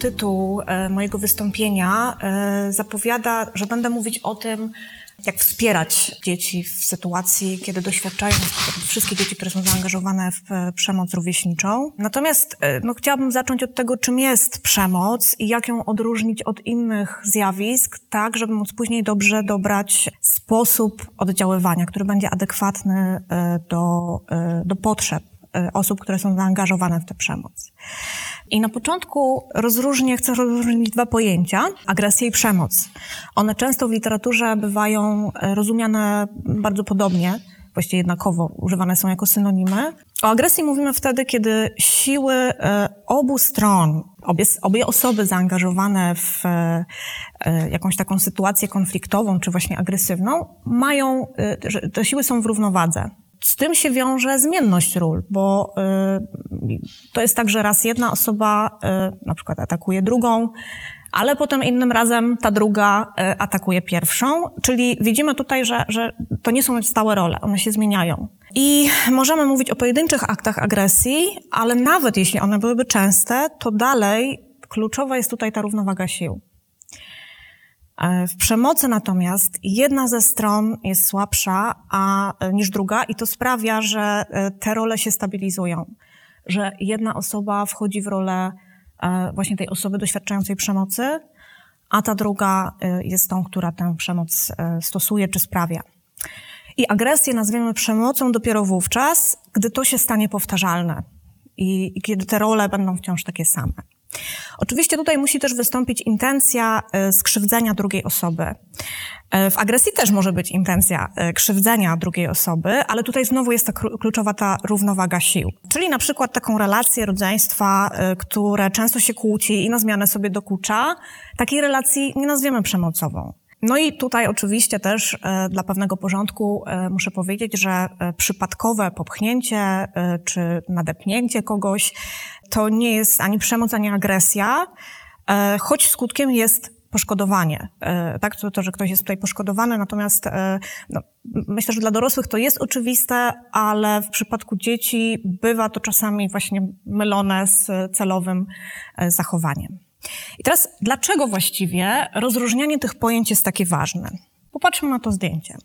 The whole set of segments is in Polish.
Tytuł e, mojego wystąpienia e, zapowiada, że będę mówić o tym, jak wspierać dzieci w sytuacji, kiedy doświadczają, wszystkie dzieci, które są zaangażowane w e, przemoc rówieśniczą. Natomiast no, chciałabym zacząć od tego, czym jest przemoc i jak ją odróżnić od innych zjawisk, tak, żeby móc później dobrze dobrać sposób oddziaływania, który będzie adekwatny do, do potrzeb osób, które są zaangażowane w tę przemoc. I na początku rozróżnię, chcę rozróżnić dwa pojęcia, agresję i przemoc. One często w literaturze bywają e, rozumiane bardzo podobnie, właściwie jednakowo używane są jako synonimy. O agresji mówimy wtedy, kiedy siły e, obu stron, obie, obie osoby zaangażowane w jakąś taką sytuację konfliktową czy właśnie agresywną, mają, te siły są w równowadze. Z tym się wiąże zmienność ról, bo y, to jest tak, że raz jedna osoba y, na przykład atakuje drugą, ale potem innym razem ta druga y, atakuje pierwszą. Czyli widzimy tutaj, że, że to nie są stałe role, one się zmieniają. I możemy mówić o pojedynczych aktach agresji, ale nawet jeśli one byłyby częste, to dalej kluczowa jest tutaj ta równowaga sił. E, w przemocy natomiast jedna ze stron jest słabsza a, e, niż druga i to sprawia, że e, te role się stabilizują, że jedna osoba wchodzi w rolę właśnie tej osoby doświadczającej przemocy, a ta druga jest tą, która tę przemoc stosuje czy sprawia. I agresję nazwiemy przemocą dopiero wówczas, gdy to się stanie powtarzalne i, i kiedy te role będą wciąż takie same. Oczywiście tutaj musi też wystąpić intencja e, skrzywdzenia drugiej osoby. E, w agresji też może być intencja e, krzywdzenia drugiej osoby, ale tutaj znowu jest ta kluczowa ta równowaga sił. Czyli na przykład taką relację rodzeństwa, które często się kłóci i na zmianę sobie dokucza, takiej relacji nie nazwiemy przemocową. No i tutaj oczywiście też dla pewnego porządku muszę powiedzieć, że przypadkowe popchnięcie czy nadepnięcie kogoś to nie jest ani przemoc, ani agresja, choć skutkiem jest poszkodowanie. Tak, to, to, że ktoś jest tutaj poszkodowany, natomiast no, myślę, że dla dorosłych to jest oczywiste, ale w przypadku dzieci bywa to czasami właśnie mylone z celowym zachowaniem. I teraz, dlaczego właściwie rozróżnianie tych pojęć jest takie ważne? Popatrzmy na to zdjęcie.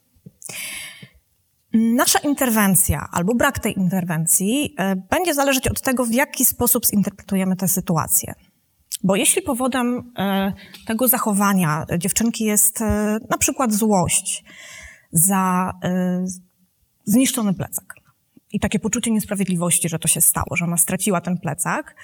Nasza interwencja albo brak tej interwencji e, będzie zależeć od tego, w jaki sposób zinterpretujemy tę sytuację. Bo jeśli powodem e, tego zachowania dziewczynki jest e, na przykład złość za zniszczony plecak i takie poczucie niesprawiedliwości, że to się stało, że ona straciła ten plecak,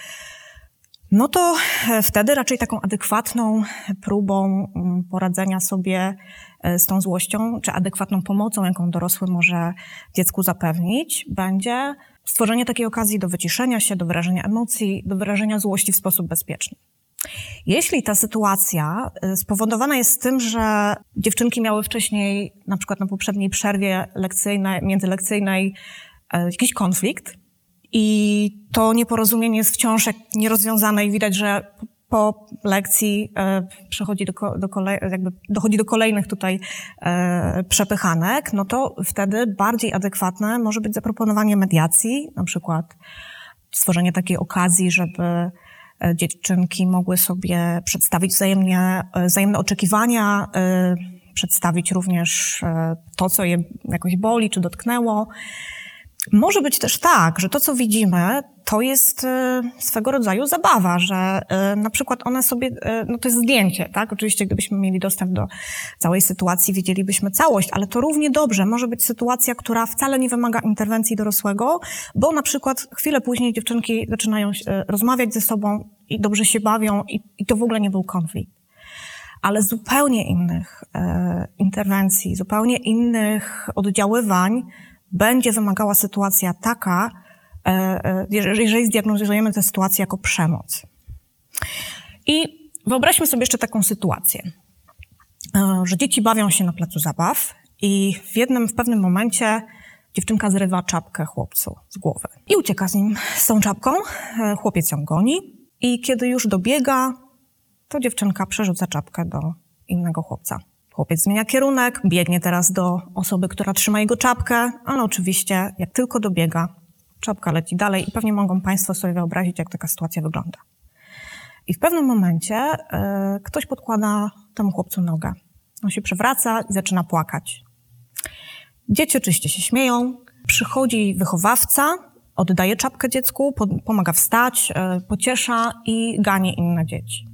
no to e, wtedy raczej taką adekwatną próbą mm, poradzenia sobie e, z tą złością, czy adekwatną pomocą, jaką dorosły może dziecku zapewnić, będzie stworzenie takiej okazji do wyciszenia się, do wyrażenia emocji, do wyrażenia złości w sposób bezpieczny. Jeśli ta sytuacja e, spowodowana jest tym, że dziewczynki miały wcześniej, na przykład na poprzedniej przerwie lekcyjnej, międzylekcyjnej, jakiś konflikt, i to nieporozumienie jest wciąż nierozwiązane i widać, że po lekcji e, przechodzi do, do kolej, jakby dochodzi do kolejnych tutaj e, przepychanek, no to wtedy bardziej adekwatne może być zaproponowanie mediacji, na przykład stworzenie takiej okazji, żeby e, dziewczynki mogły sobie przedstawić wzajemnie, e, wzajemne oczekiwania, e, przedstawić również e, to, co je jakoś boli czy dotknęło. Może być też tak, że to, co widzimy, to jest e, swego rodzaju zabawa, że e, na przykład one sobie, e, no to jest zdjęcie, tak? Oczywiście, gdybyśmy mieli dostęp do całej sytuacji, widzielibyśmy całość, ale to równie dobrze może być sytuacja, która wcale nie wymaga interwencji dorosłego, bo na przykład chwilę później dziewczynki zaczynają rozmawiać ze sobą i dobrze się bawią i, i to w ogóle nie był konflikt. Ale zupełnie innych e, interwencji, zupełnie innych oddziaływań, będzie wymagała sytuacja taka, e, e, jeżeli zdiagnozujemy tę sytuację jako przemoc. I wyobraźmy sobie jeszcze taką sytuację, e, że dzieci bawią się na placu zabaw i w jednym, w pewnym momencie dziewczynka zrywa czapkę chłopcu z głowy i ucieka z nim, z tą czapką. Chłopiec ją goni i kiedy już dobiega, to dziewczynka przerzuca czapkę do innego chłopca. Chłopiec zmienia kierunek, biegnie teraz do osoby, która trzyma jego czapkę, ale oczywiście jak tylko dobiega, czapka leci dalej i pewnie mogą Państwo sobie wyobrazić, jak taka sytuacja wygląda. I w pewnym momencie y, ktoś podkłada temu chłopcu nogę. On się przewraca i zaczyna płakać. Dzieci oczywiście się śmieją. Przychodzi wychowawca, oddaje czapkę dziecku, po, pomaga wstać, y, pociesza i ganie inne dzieci.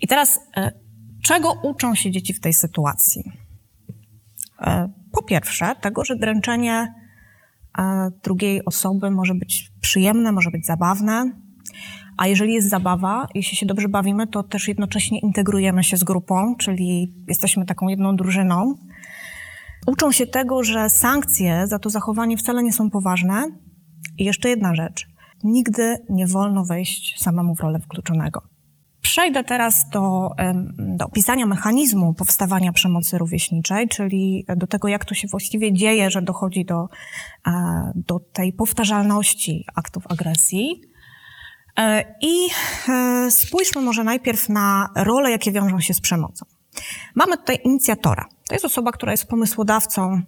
I teraz, y, czego uczą się dzieci w tej sytuacji? Po pierwsze, tego, że dręczenie drugiej osoby może być przyjemne, może być zabawne. A jeżeli jest zabawa, jeśli się dobrze bawimy, to też jednocześnie integrujemy się z grupą, czyli jesteśmy taką jedną drużyną. Uczą się tego, że sankcje za to zachowanie wcale nie są poważne. I jeszcze jedna rzecz. Nigdy nie wolno wejść samemu w rolę wykluczonego. Przejdę teraz do, do opisania mechanizmu powstawania przemocy rówieśniczej, czyli do tego, jak to się właściwie dzieje, że dochodzi do, do tej powtarzalności aktów agresji. E, I e, spójrzmy może najpierw na role, jakie wiążą się z przemocą. Mamy tutaj inicjatora. To jest osoba, która jest pomysłodawcą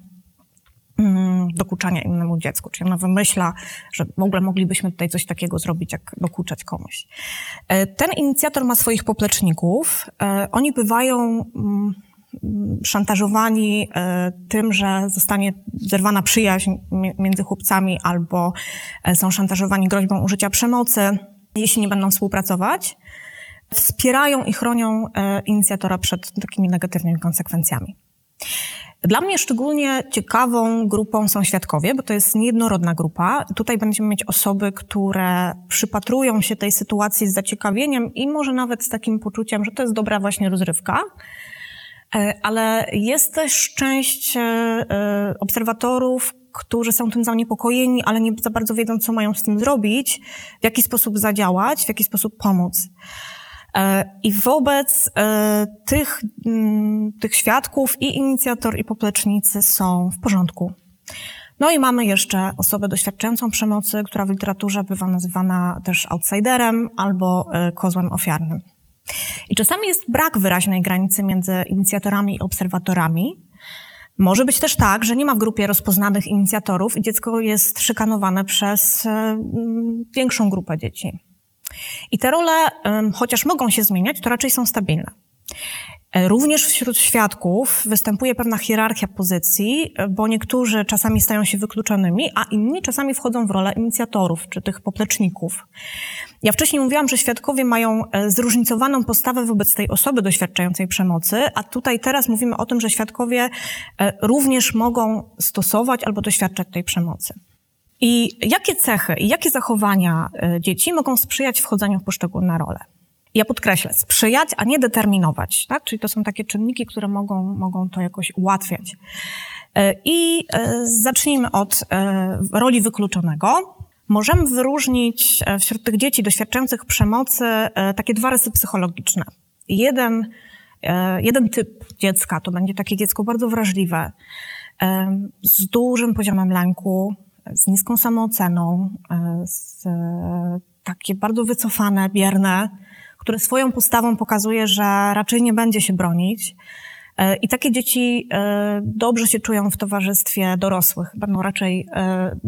dokuczania innemu dziecku. Czyli ona wymyśla, że w ogóle moglibyśmy tutaj coś takiego zrobić, jak dokuczać komuś. E, ten inicjator ma swoich popleczników. Oni bywają mm, szantażowani tym, że zostanie zerwana przyjaźń między chłopcami albo są szantażowani groźbą użycia przemocy jeśli nie będą współpracować, wspierają i chronią e, inicjatora przed takimi negatywnymi konsekwencjami. Dla mnie szczególnie ciekawą grupą są świadkowie, bo to jest niejednorodna grupa. Tutaj będziemy mieć osoby, które przypatrują się tej sytuacji z zaciekawieniem i może nawet z takim poczuciem, że to jest dobra właśnie rozrywka. E, ale jest też część e, obserwatorów, którzy są tym zaniepokojeni, ale nie za bardzo wiedzą, co mają z tym zrobić, w jaki sposób zadziałać, w jaki sposób pomóc. E, I wobec e, tych, mm, tych świadków i inicjator, i poplecznicy są w porządku. No i mamy jeszcze osobę doświadczającą przemocy, która w literaturze bywa nazywana też outsiderem albo e, kozłem ofiarnym. I czasami jest brak wyraźnej granicy między inicjatorami i obserwatorami, może być też tak, że nie ma w grupie rozpoznanych inicjatorów i dziecko jest szykanowane przez e, większą grupę dzieci. I te role, chociaż mogą się zmieniać, to raczej są stabilne. E, również wśród świadków występuje pewna hierarchia pozycji, e, bo niektórzy czasami stają się wykluczonymi, a inni czasami wchodzą w rolę inicjatorów czy tych popleczników. Ja wcześniej mówiłam, że świadkowie mają e, zróżnicowaną postawę wobec tej osoby doświadczającej przemocy, a tutaj teraz mówimy o tym, że świadkowie również mogą stosować albo doświadczać tej przemocy. I jakie cechy i jakie zachowania dzieci mogą sprzyjać wchodzeniu w poszczególne role? ja podkreślę, sprzyjać, a nie determinować, tak? Czyli to są takie czynniki, które mogą, mogą to jakoś ułatwiać. E, I e, zacznijmy od e, roli wykluczonego. Możemy wyróżnić wśród tych dzieci doświadczających przemocy takie dwa rysy psychologiczne. Jeden, jeden typ dziecka to będzie takie dziecko bardzo wrażliwe, z dużym poziomem lęku, z niską samooceną, z takie bardzo wycofane, bierne, które swoją postawą pokazuje, że raczej nie będzie się bronić. E, I takie dzieci e, dobrze się czują w towarzystwie dorosłych. Będą raczej e,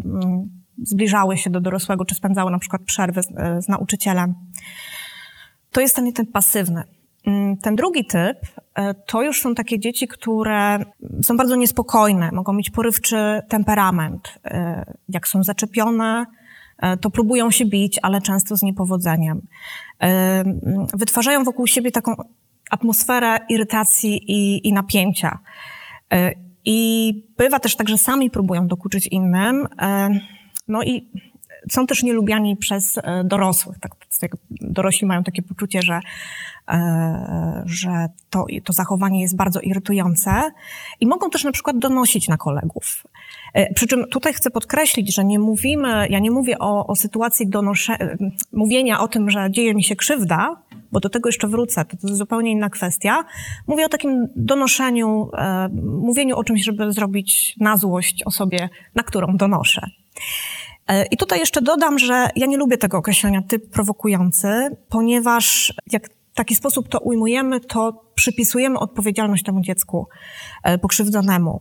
mm, zbliżały się do dorosłego, czy spędzały na przykład przerwy z, nauczycielem. To jest ten typ pasywny. Mm, ten drugi typ to już są takie dzieci, które są bardzo niespokojne, mogą mieć porywczy temperament. Jak są zaczepione, to próbują się bić, ale często z niepowodzeniem wytwarzają wokół siebie taką atmosferę irytacji i, i napięcia. E, I bywa też tak, że sami próbują dokuczyć innym. E, no i są też nielubiani przez e, dorosłych. Tak, dorośli mają takie poczucie, że, że to, to zachowanie jest bardzo irytujące i mogą też na przykład donosić na kolegów. Przy czym tutaj chcę podkreślić, że nie mówimy, ja nie mówię o, o sytuacji donosze, mówienia o tym, że dzieje mi się krzywda, bo do tego jeszcze wrócę, to, to jest zupełnie inna kwestia. Mówię o takim donoszeniu, e, mówieniu o czymś, żeby zrobić na złość osobie, na którą donoszę. E, I tutaj jeszcze dodam, że ja nie lubię tego określenia typ prowokujący, ponieważ jak w taki sposób to ujmujemy, to przypisujemy odpowiedzialność temu dziecku e, pokrzywdzonemu.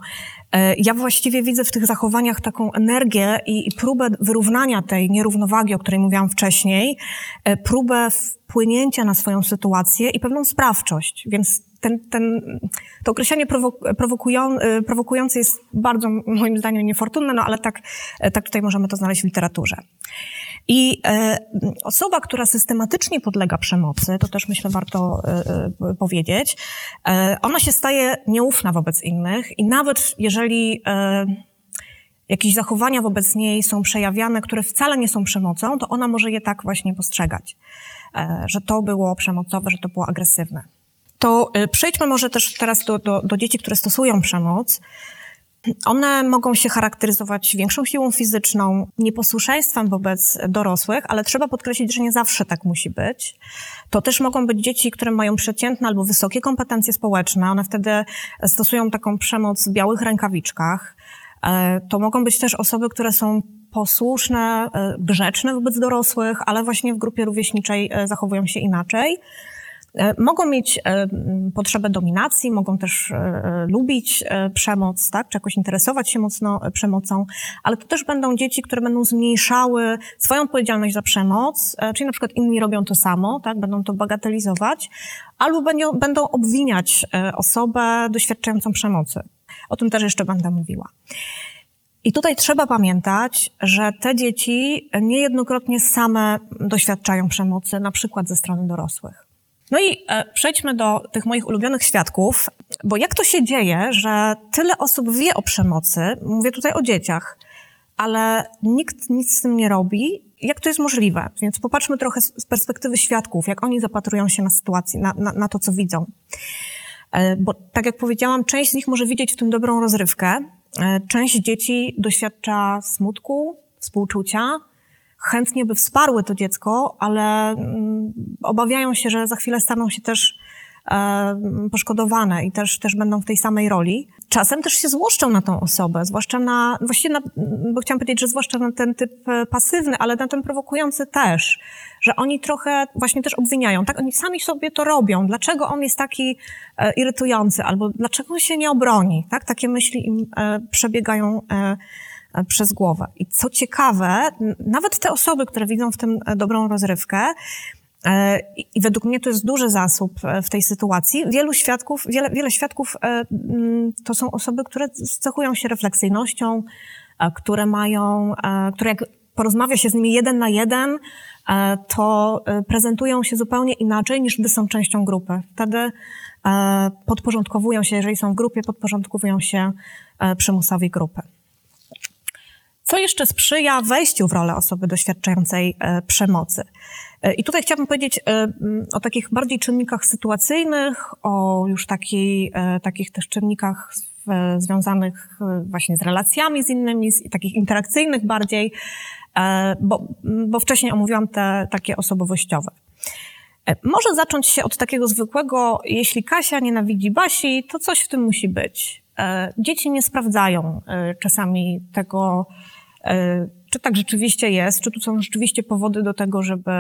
E, ja właściwie widzę w tych zachowaniach taką energię i, i próbę wyrównania tej nierównowagi, o której mówiłam wcześniej, próbę wpłynięcia na swoją sytuację i pewną sprawczość. Więc ten, ten, to określenie prowokują, prowokujące jest bardzo, moim zdaniem, niefortunne, no ale tak, tak tutaj możemy to znaleźć w literaturze. I e, osoba, która systematycznie podlega przemocy, to też myślę warto e, e, powiedzieć, ona się staje nieufna wobec innych i nawet jeżeli jakieś zachowania wobec niej są przejawiane, które wcale nie są przemocą, to ona może je tak właśnie postrzegać, że to było przemocowe, że to było agresywne. To przejdźmy może też teraz do, do, do dzieci, które stosują przemoc. One mogą się charakteryzować większą siłą fizyczną, nieposłuszeństwem wobec dorosłych, ale trzeba podkreślić, że nie zawsze tak musi być. To też mogą być dzieci, które mają przeciętne albo wysokie kompetencje społeczne. One wtedy stosują taką przemoc w białych rękawiczkach. E, to mogą być też osoby, które są posłuszne, e, grzeczne wobec dorosłych, ale właśnie w grupie rówieśniczej e, zachowują się inaczej. E, mogą mieć e, potrzebę dominacji, mogą też e, lubić przemoc, tak, czy jakoś interesować się mocno przemocą, ale to też będą dzieci, które będą zmniejszały swoją odpowiedzialność za przemoc, czyli na przykład inni robią to samo, tak, będą to bagatelizować, albo będą, będą obwiniać osobę doświadczającą przemocy. O tym też jeszcze będę mówiła. I tutaj trzeba pamiętać, że te dzieci niejednokrotnie same doświadczają przemocy, na przykład ze strony dorosłych. No i e, przejdźmy do tych moich ulubionych świadków, bo jak to się dzieje, że tyle osób wie o przemocy, mówię tutaj o dzieciach, ale nikt nic z tym nie robi, jak to jest możliwe? Więc popatrzmy trochę z perspektywy świadków, jak oni zapatrują się na sytuację, na, na, na to, co widzą. E, bo tak jak powiedziałam, część z nich może widzieć w tym dobrą rozrywkę, e, część dzieci doświadcza smutku, współczucia, chętnie by wsparły to dziecko, ale mm, obawiają się, że za chwilę staną się też e, poszkodowane i też, też będą w tej samej roli. Czasem też się złoszczą na tą osobę, zwłaszcza na, właściwie na, bo chciałam powiedzieć, że zwłaszcza na ten typ e, pasywny, ale na ten prowokujący też, że oni trochę właśnie też obwiniają, tak? Oni sami sobie to robią. Dlaczego on jest taki e, irytujący? Albo dlaczego on się nie obroni? Tak? Takie myśli im e, przebiegają E, przez głowę. I co ciekawe, nawet te osoby, które widzą w tym e, dobrą rozrywkę, e, i według mnie to jest duży zasób w tej sytuacji. Wielu świadków, wiele, wiele świadków to są osoby, które cechują się refleksyjnością, które mają, które jak porozmawia się z nimi jeden na jeden, to prezentują się zupełnie inaczej niż gdy są częścią grupy. Wtedy podporządkowują się, jeżeli są w grupie, podporządkowują się przymusowi grupy. Co jeszcze sprzyja wejściu w rolę osoby doświadczającej e, przemocy? E, I tutaj chciałabym powiedzieć e, o takich bardziej czynnikach sytuacyjnych, o już takiej, takich też czynnikach związanych właśnie z relacjami z innymi, z takich interakcyjnych bardziej, bo, bo wcześniej omówiłam te takie osobowościowe. Może zacząć się od takiego zwykłego, jeśli Kasia nienawidzi Basi, to coś w tym musi być. Dzieci nie sprawdzają czasami tego, czy tak rzeczywiście jest, czy tu są rzeczywiście powody do tego, żeby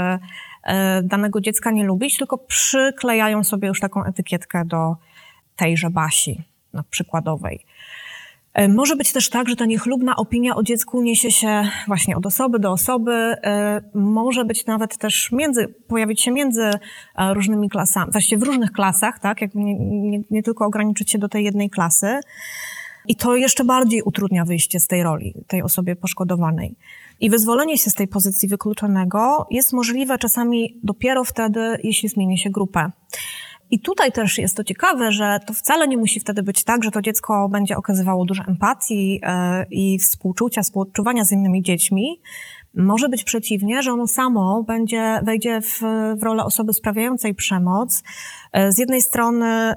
e, danego dziecka nie lubić, tylko przyklejają sobie już taką etykietkę do tejże Basi, na przykładowej. E, może być też tak, że ta niechlubna opinia o dziecku niesie się właśnie od osoby do osoby. Może być nawet też między, pojawić się między różnymi klasami, właściwie w różnych klasach, tak? Jak nie, nie, nie tylko ograniczyć się do tej jednej klasy. I to jeszcze bardziej utrudnia wyjście z tej roli, tej osobie poszkodowanej. I wyzwolenie się z tej pozycji wykluczonego jest możliwe czasami dopiero wtedy, jeśli zmieni się grupę. I tutaj też jest to ciekawe, że to wcale nie musi wtedy być tak, że to dziecko będzie okazywało dużo empatii yy, i współczucia, współodczuwania z innymi dziećmi, może być przeciwnie, że ono samo będzie, wejdzie w, w rolę osoby sprawiającej przemoc. E, z jednej strony, e,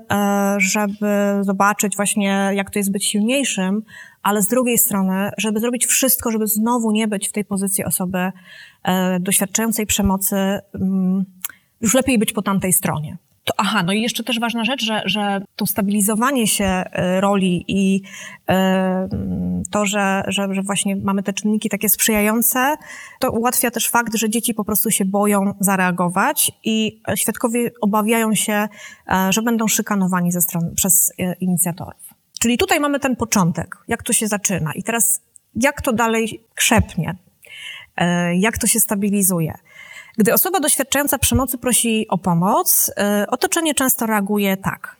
żeby zobaczyć właśnie, jak to jest być silniejszym, ale z drugiej strony, żeby zrobić wszystko, żeby znowu nie być w tej pozycji osoby e, doświadczającej przemocy, mm, już lepiej być po tamtej stronie. To, aha, no i jeszcze też ważna rzecz, że, że to stabilizowanie się e, roli i e, to, że, że, że właśnie mamy te czynniki takie sprzyjające, to ułatwia też fakt, że dzieci po prostu się boją zareagować i świadkowie obawiają się, e, że będą szykanowani ze strony, przez inicjatorów. Czyli tutaj mamy ten początek, jak to się zaczyna i teraz jak to dalej krzepnie, jak to się stabilizuje. Gdy osoba doświadczająca przemocy prosi o pomoc, y, otoczenie często reaguje tak.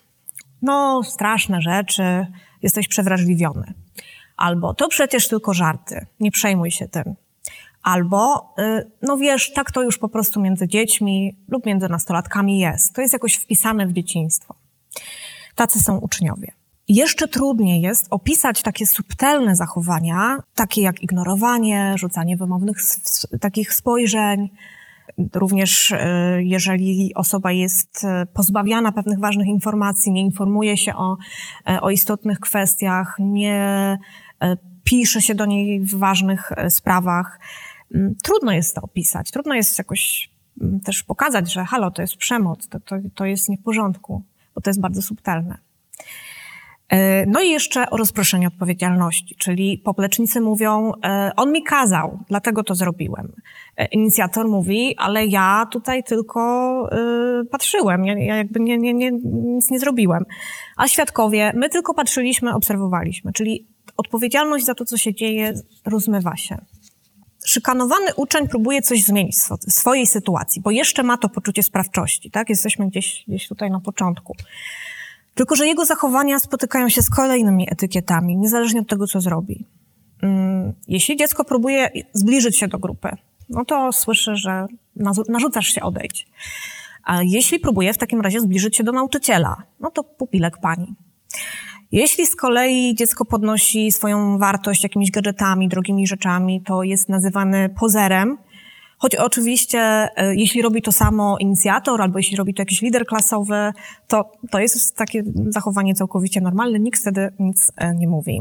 No, straszne rzeczy, jesteś przewrażliwiony. Albo to przecież tylko żarty, nie przejmuj się tym. Albo, y, no wiesz, tak to już po prostu między dziećmi lub między nastolatkami jest. To jest jakoś wpisane w dzieciństwo. Tacy są uczniowie. Jeszcze trudniej jest opisać takie subtelne zachowania, takie jak ignorowanie, rzucanie wymownych takich spojrzeń, Również e, jeżeli osoba jest e, pozbawiana pewnych ważnych informacji, nie informuje się o, e, o istotnych kwestiach, nie pisze się do niej w ważnych sprawach, trudno jest to opisać. Trudno jest jakoś też pokazać, że halo, to jest przemoc, to, to, to jest nie w porządku, bo to jest bardzo subtelne. E, no i jeszcze o rozproszeniu odpowiedzialności, czyli poplecznicy mówią, e, on mi kazał, dlatego to zrobiłem. E, inicjator mówi, ale ja tutaj tylko patrzyłem, ja, jakby nie, nie, nie, nic nie zrobiłem. A świadkowie, my tylko patrzyliśmy, obserwowaliśmy, czyli odpowiedzialność za to, co się dzieje, rozmywa się. Szykanowany uczeń próbuje coś zmienić w swojej sytuacji, bo jeszcze ma to poczucie sprawczości, tak? Jesteśmy gdzieś, gdzieś tutaj na początku. Tylko, że jego zachowania spotykają się z kolejnymi etykietami, niezależnie od tego, co zrobi. Mm, jeśli dziecko próbuje zbliżyć się do grupy, no to słyszy, że narzucasz się odejść. A jeśli próbuje w takim razie zbliżyć się do nauczyciela, no to pupilek pani. Jeśli z kolei dziecko podnosi swoją wartość jakimiś gadżetami, drogimi rzeczami, to jest nazywany pozerem, Choć oczywiście, e, jeśli robi to samo inicjator, albo jeśli robi to jakiś lider klasowy, to, to jest takie zachowanie całkowicie normalne, nikt wtedy nic e, nie mówi.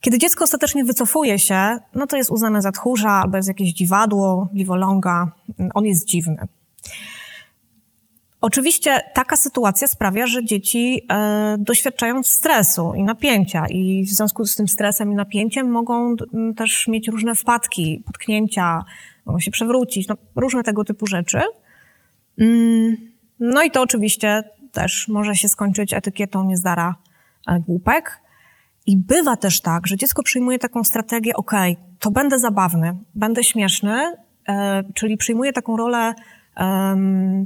Kiedy dziecko ostatecznie wycofuje się, no to jest uznane za tchórza albo jest jakieś dziwadło, dziwoląga, on jest dziwny. Oczywiście taka sytuacja sprawia, że dzieci e, doświadczają stresu i napięcia i w związku z tym stresem i napięciem mogą też mieć różne wpadki, potknięcia, mogą się przewrócić, no, różne tego typu rzeczy. Mm, no i to oczywiście też może się skończyć etykietą niezdara e, głupek. I bywa też tak, że dziecko przyjmuje taką strategię, ok, to będę zabawny, będę śmieszny, e, czyli przyjmuje taką rolę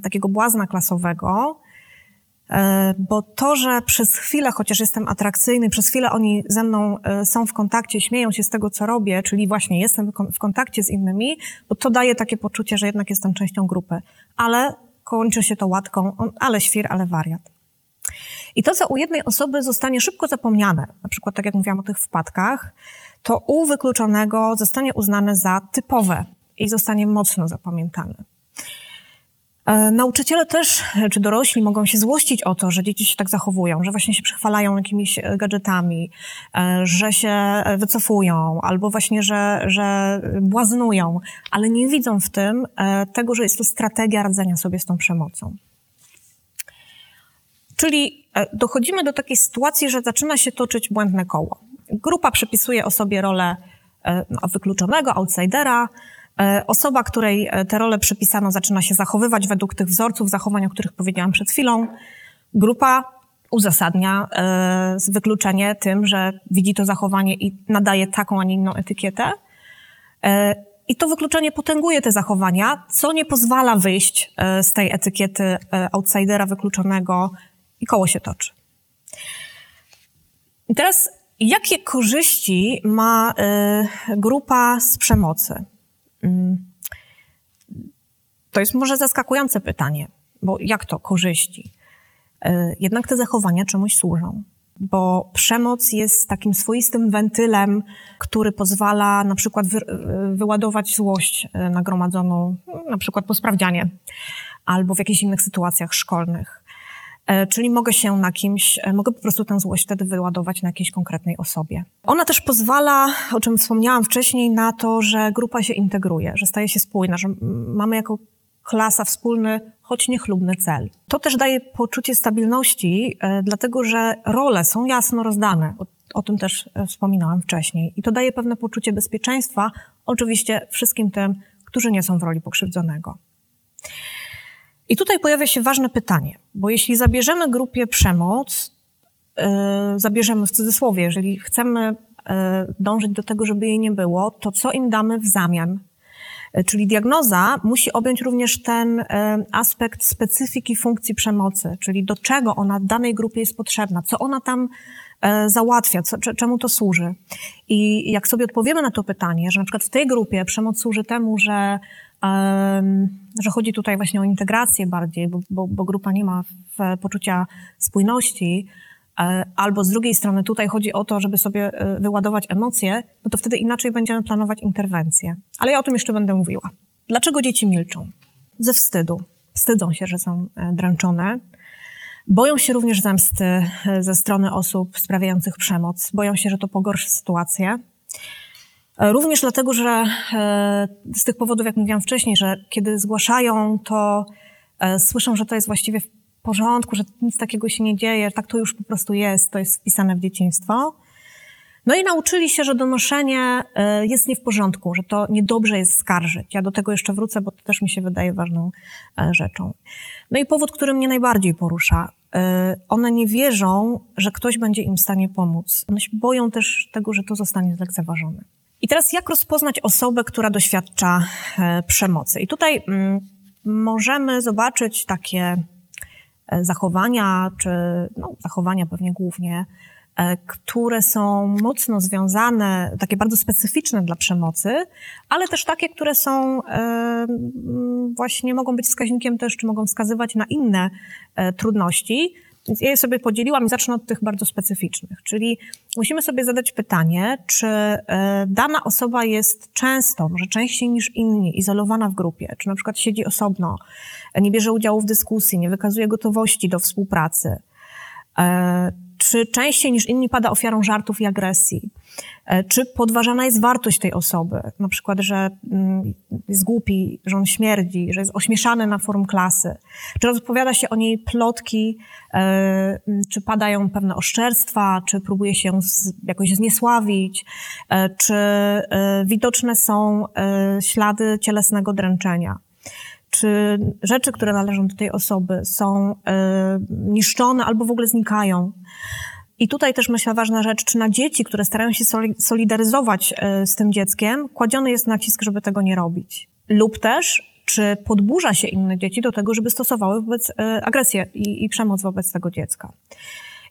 takiego błazna klasowego, bo to, że przez chwilę, chociaż jestem atrakcyjny, przez chwilę oni ze mną e, są w kontakcie, śmieją się z tego, co robię, czyli właśnie jestem w kontakcie z innymi, bo to daje takie poczucie, że jednak jestem częścią grupy. Ale kończy się to łatką, ale świr, ale wariat. I to, co u jednej osoby zostanie szybko zapomniane, na przykład tak jak mówiłam o tych wpadkach, to u wykluczonego zostanie uznane za typowe i zostanie mocno zapamiętane. E, nauczyciele też, czy dorośli mogą się złościć o to, że dzieci się tak zachowują, że właśnie się przechwalają jakimiś e, gadżetami, e, że się wycofują, albo właśnie, że, że błaznują, ale nie widzą w tym tego, że jest to strategia radzenia sobie z tą przemocą. Czyli dochodzimy do takiej sytuacji, że zaczyna się toczyć błędne koło. Grupa przypisuje osobie rolę no, wykluczonego, outsidera, E, osoba, której e, te role przypisano, zaczyna się zachowywać według tych wzorców zachowań, o których powiedziałam przed chwilą. Grupa uzasadnia e, wykluczenie tym, że widzi to zachowanie i nadaje taką, a nie inną etykietę. I to wykluczenie potęguje te zachowania, co nie pozwala wyjść z tej etykiety outsidera wykluczonego i koło się toczy. I teraz, jakie korzyści ma grupa z przemocy? Mm. To jest może zaskakujące pytanie, bo jak to korzyści? E, jednak te zachowania czemuś służą, bo przemoc jest takim swoistym wentylem, który pozwala na przykład wy, wyładować złość e, nagromadzoną, na przykład po sprawdzianie albo w jakichś innych sytuacjach szkolnych. E, czyli mogę się na kimś, e, mogę po prostu tę złość wtedy wyładować na jakiejś konkretnej osobie. Ona też pozwala, o czym wspomniałam wcześniej, na to, że grupa się integruje, że staje się spójna, że mamy jako klasa, wspólny, choć niechlubny cel. To też daje poczucie stabilności, e, dlatego że role są jasno rozdane. O, o tym też wspominałam wcześniej. I to daje pewne poczucie bezpieczeństwa, oczywiście wszystkim tym, którzy nie są w roli pokrzywdzonego. I tutaj pojawia się ważne pytanie, bo jeśli zabierzemy grupie przemoc, yy, zabierzemy w cudzysłowie, jeżeli chcemy yy, dążyć do tego, żeby jej nie było, to co im damy w zamian? Yy, czyli diagnoza musi objąć również ten aspekt specyfiki funkcji przemocy, czyli do czego ona danej grupie jest potrzebna, co ona tam załatwia, co, czemu to służy. I jak sobie odpowiemy na to pytanie, że na przykład w tej grupie przemoc służy temu, że że chodzi tutaj właśnie o integrację bardziej, bo, bo, bo grupa nie ma poczucia spójności, e, albo z drugiej strony tutaj chodzi o to, żeby sobie e, wyładować emocje, no to wtedy inaczej będziemy planować interwencję. Ale ja o tym jeszcze będę mówiła. Dlaczego dzieci milczą? Ze wstydu. Wstydzą się, że są e, dręczone. Boją się również zemsty ze strony osób sprawiających przemoc. Boją się, że to pogorszy sytuację. Również dlatego, że e, z tych powodów, jak mówiłam wcześniej, że kiedy zgłaszają, to e, słyszą, że to jest właściwie w porządku, że nic takiego się nie dzieje, tak to już po prostu jest, to jest wpisane w dzieciństwo. No i nauczyli się, że donoszenie e, jest nie w porządku, że to niedobrze jest skarżyć. Ja do tego jeszcze wrócę, bo to też mi się wydaje ważną rzeczą. No i powód, który mnie najbardziej porusza. One nie wierzą, że ktoś będzie im w stanie pomóc. One się boją też tego, że to zostanie zlekceważone. I teraz jak rozpoznać osobę, która doświadcza e, przemocy? I tutaj mm, możemy zobaczyć takie e, zachowania, czy no, zachowania pewnie głównie, e, które są mocno związane, takie bardzo specyficzne dla przemocy, ale też takie, które są właśnie mogą być wskaźnikiem też, czy mogą wskazywać na inne trudności. Więc ja je sobie podzieliłam i zacznę od tych bardzo specyficznych. Czyli musimy sobie zadać pytanie, czy e, dana osoba jest często, może częściej niż inni, izolowana w grupie, czy na przykład siedzi osobno, nie bierze udziału w dyskusji, nie wykazuje gotowości do współpracy, e, czy częściej niż inni pada ofiarą żartów i agresji, e, czy podważana jest wartość tej osoby, na przykład, że mm, jest głupi, że on śmierdzi, że jest ośmieszany na forum klasy, czy rozpowiada się o niej plotki, e, czy padają pewne oszczerstwa, czy próbuje się jakoś zniesławić, e, czy widoczne są ślady cielesnego dręczenia czy rzeczy, które należą do tej osoby są y, niszczone albo w ogóle znikają. I tutaj też myślę ważna rzecz, czy na dzieci, które starają się solidaryzować y, z tym dzieckiem, kładziony jest nacisk, żeby tego nie robić. Lub też, czy podburza się inne dzieci do tego, żeby stosowały wobec y, agresję i, i przemoc wobec tego dziecka.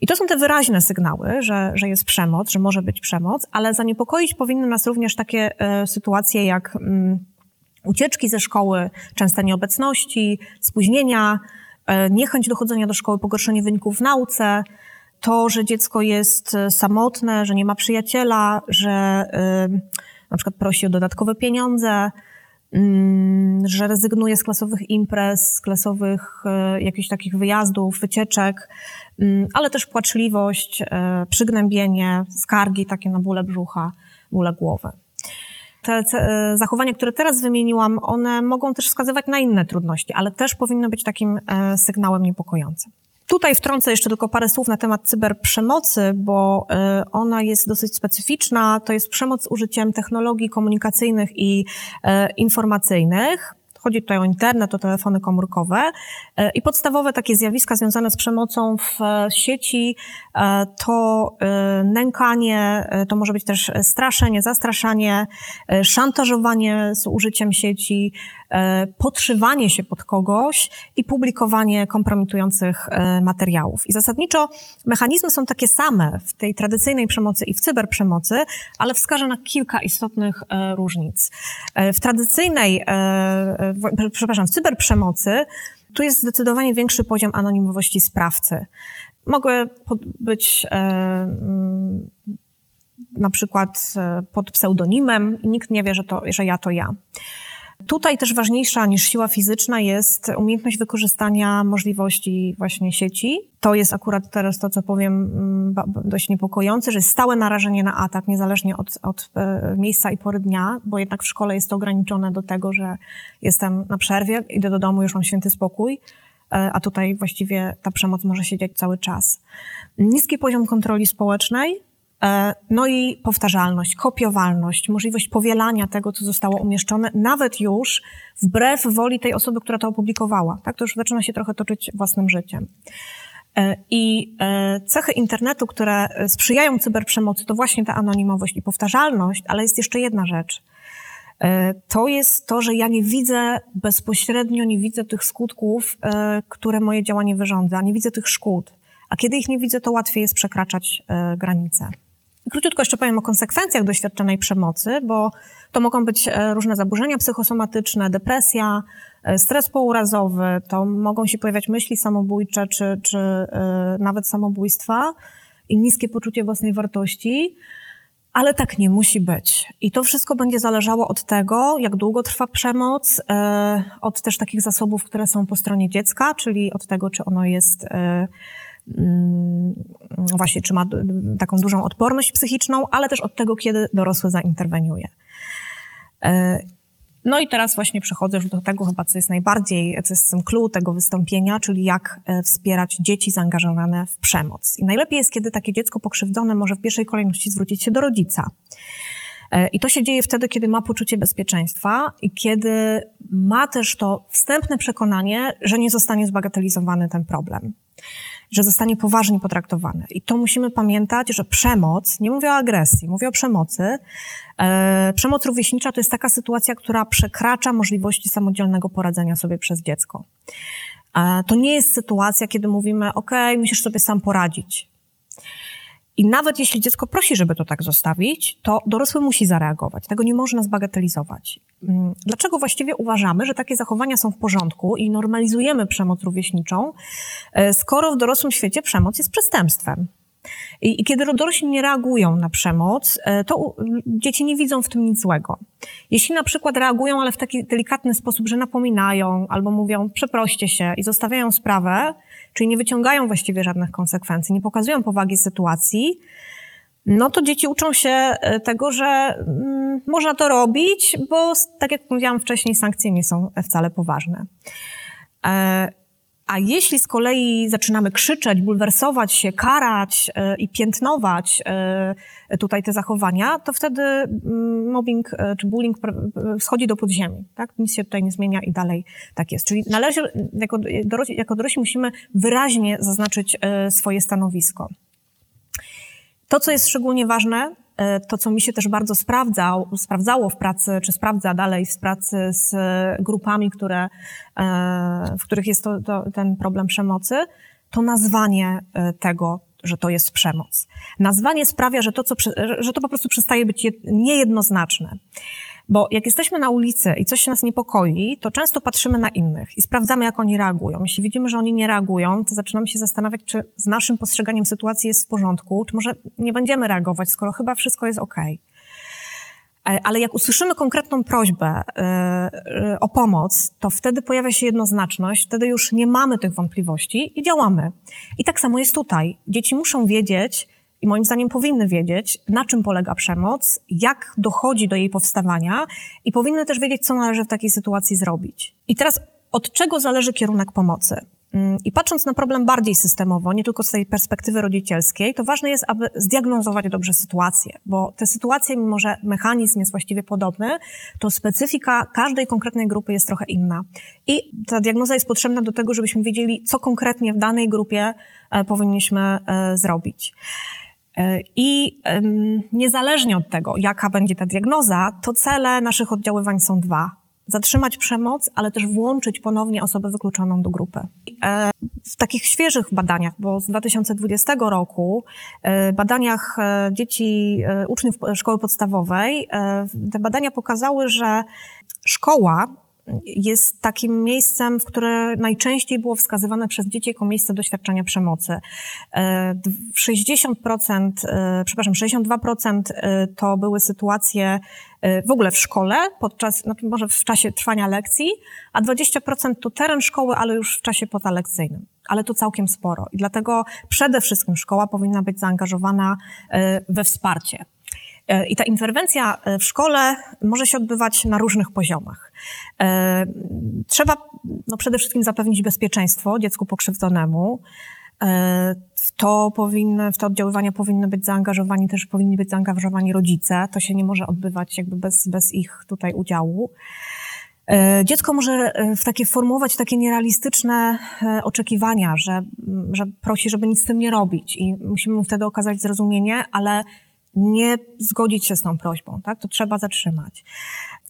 I to są te wyraźne sygnały, że, że jest przemoc, że może być przemoc, ale zaniepokoić powinny nas również takie y, sytuacje jak y, ucieczki ze szkoły, częste nieobecności, spóźnienia, e, niechęć dochodzenia do szkoły, pogorszenie wyników w nauce, to, że dziecko jest e, samotne, że nie ma przyjaciela, że e, na przykład prosi o dodatkowe pieniądze, mm, że rezygnuje z klasowych imprez, z klasowych jakichś takich wyjazdów, wycieczek, mm, ale też płaczliwość, przygnębienie, skargi takie na bóle brzucha, bóle głowy te e, zachowania, które teraz wymieniłam, one mogą też wskazywać na inne trudności, ale też powinny być takim e, sygnałem niepokojącym. Tutaj wtrącę jeszcze tylko parę słów na temat cyberprzemocy, bo e, ona jest dosyć specyficzna. To jest przemoc z użyciem technologii komunikacyjnych i informacyjnych. Chodzi tutaj o internet, o telefony komórkowe e, i podstawowe takie zjawiska związane z przemocą w e, sieci e, to nękanie, to może być też straszenie, zastraszanie, szantażowanie z użyciem sieci, podszywanie się pod kogoś i publikowanie kompromitujących e, materiałów. I zasadniczo mechanizmy są takie same w tej tradycyjnej przemocy i w cyberprzemocy, ale wskażę na kilka istotnych e, różnic. W tradycyjnej, przepraszam, w cyberprzemocy tu jest zdecydowanie większy poziom anonimowości sprawcy. Mogły być mm, na przykład pod pseudonimem i nikt nie wie, że, to, że ja to ja. Tutaj też ważniejsza niż siła fizyczna jest umiejętność wykorzystania możliwości właśnie sieci. To jest akurat teraz to, co powiem, mm, dość niepokojące, że jest stałe narażenie na atak, niezależnie od, od e, miejsca i pory dnia, bo jednak w szkole jest to ograniczone do tego, że jestem na przerwie, idę do domu, już mam święty spokój, e, a tutaj właściwie ta przemoc może się dziać cały czas. Niski poziom kontroli społecznej, no i powtarzalność, kopiowalność, możliwość powielania tego, co zostało umieszczone, nawet już wbrew woli tej osoby, która to opublikowała. Tak? To już zaczyna się trochę toczyć własnym życiem. E, I e, cechy internetu, które sprzyjają cyberprzemocy, to właśnie ta anonimowość i powtarzalność, ale jest jeszcze jedna rzecz. To jest to, że ja nie widzę bezpośrednio, nie widzę tych skutków, które moje działanie wyrządza, nie widzę tych szkód. A kiedy ich nie widzę, to łatwiej jest przekraczać granice. Króciutko jeszcze powiem o konsekwencjach doświadczonej przemocy, bo to mogą być e, różne zaburzenia psychosomatyczne, depresja, e, stres pourazowy, to mogą się pojawiać myśli samobójcze czy, czy e, nawet samobójstwa i niskie poczucie własnej wartości. Ale tak nie musi być. I to wszystko będzie zależało od tego, jak długo trwa przemoc, od też takich zasobów, które są po stronie dziecka, czyli od tego, czy ono jest właśnie, czy ma taką dużą odporność psychiczną, ale też od tego, kiedy dorosły zainterweniuje. E, no i teraz właśnie przechodzę już do tego chyba, co jest najbardziej, co jest tym clue tego wystąpienia, czyli jak e, wspierać dzieci zaangażowane w przemoc. I najlepiej jest, kiedy takie dziecko pokrzywdzone może w pierwszej kolejności zwrócić się do rodzica. E, I to się dzieje wtedy, kiedy ma poczucie bezpieczeństwa i kiedy ma też to wstępne przekonanie, że nie zostanie zbagatelizowany ten problem że zostanie poważnie potraktowany. I to musimy pamiętać, że przemoc, nie mówię o agresji, mówię o przemocy. E, przemoc rówieśnicza to jest taka sytuacja, która przekracza możliwości samodzielnego poradzenia sobie przez dziecko. E, to nie jest sytuacja, kiedy mówimy, ok, musisz sobie sam poradzić. I nawet jeśli dziecko prosi, żeby to tak zostawić, to dorosły musi zareagować. Tego nie można zbagatelizować. Mm, dlaczego właściwie uważamy, że takie zachowania są w porządku i normalizujemy przemoc rówieśniczą, e, skoro w dorosłym świecie przemoc jest przestępstwem? I, kiedy dorośli nie reagują na przemoc, e, to dzieci nie widzą w tym nic złego. Jeśli na przykład reagują, ale w taki delikatny sposób, że napominają albo mówią przeproście się i zostawiają sprawę, czyli nie wyciągają właściwie żadnych konsekwencji, nie pokazują powagi sytuacji, no to dzieci uczą się e, tego, że mm, można to robić, bo tak jak mówiłam wcześniej, sankcje nie są wcale poważne. E, a jeśli z kolei zaczynamy krzyczeć, bulwersować się, karać e, i piętnować e, tutaj te zachowania, to wtedy mm, mobbing e, czy bullying schodzi do podziemi. Tak? Nic się tutaj nie zmienia i dalej tak jest. Czyli należy, jako dorośli, jako dorośli musimy wyraźnie zaznaczyć swoje stanowisko. To, co jest szczególnie ważne, to, co mi się też bardzo sprawdzał, sprawdzało w pracy, czy sprawdza dalej w pracy z grupami, które, e, w których jest to, to, ten problem przemocy, to nazwanie e, tego, że to jest przemoc. Nazwanie sprawia, że to, co, że to po prostu przestaje być niejednoznaczne. Bo jak jesteśmy na ulicy i coś się nas niepokoi, to często patrzymy na innych i sprawdzamy, jak oni reagują. Jeśli widzimy, że oni nie reagują, to zaczynamy się zastanawiać, czy z naszym postrzeganiem sytuacji jest w porządku, czy może nie będziemy reagować, skoro chyba wszystko jest ok. E, ale jak usłyszymy konkretną prośbę yy, o pomoc, to wtedy pojawia się jednoznaczność, wtedy już nie mamy tych wątpliwości i działamy. I tak samo jest tutaj. Dzieci muszą wiedzieć, i moim zdaniem powinny wiedzieć, na czym polega przemoc, jak dochodzi do jej powstawania i powinny też wiedzieć, co należy w takiej sytuacji zrobić. I teraz od czego zależy kierunek pomocy? Mm, I patrząc na problem bardziej systemowo, nie tylko z tej perspektywy rodzicielskiej, to ważne jest, aby zdiagnozować dobrze sytuację, bo te sytuacje, mimo że mechanizm jest właściwie podobny, to specyfika każdej konkretnej grupy jest trochę inna. I ta diagnoza jest potrzebna do tego, żebyśmy wiedzieli, co konkretnie w danej grupie e, powinniśmy e, zrobić. E, I niezależnie od tego, jaka będzie ta diagnoza, to cele naszych oddziaływań są dwa. Zatrzymać przemoc, ale też włączyć ponownie osobę wykluczoną do grupy. E, w takich świeżych badaniach, bo z 2020 roku, e, badaniach dzieci, uczniów szkoły podstawowej, te badania pokazały, że szkoła jest takim miejscem, w które najczęściej było wskazywane przez dzieci jako miejsce doświadczenia przemocy. 60%, przepraszam, 62% to były sytuacje w ogóle w szkole, podczas, znaczy może w czasie trwania lekcji, a 20% to teren szkoły, ale już w czasie pozalekcyjnym. Ale to całkiem sporo. I dlatego przede wszystkim szkoła powinna być zaangażowana we wsparcie. E, I ta interwencja e, w szkole może się odbywać na różnych poziomach. E, trzeba no, przede wszystkim zapewnić bezpieczeństwo dziecku pokrzywdzonemu. W to, powinny, w to oddziaływania powinny być zaangażowani, też powinni być zaangażowani rodzice. To się nie może odbywać jakby bez, bez ich tutaj udziału. Dziecko może w takie formułować takie nierealistyczne oczekiwania, że, że prosi, żeby nic z tym nie robić i musimy mu wtedy okazać zrozumienie, ale nie zgodzić się z tą prośbą, tak? To trzeba zatrzymać.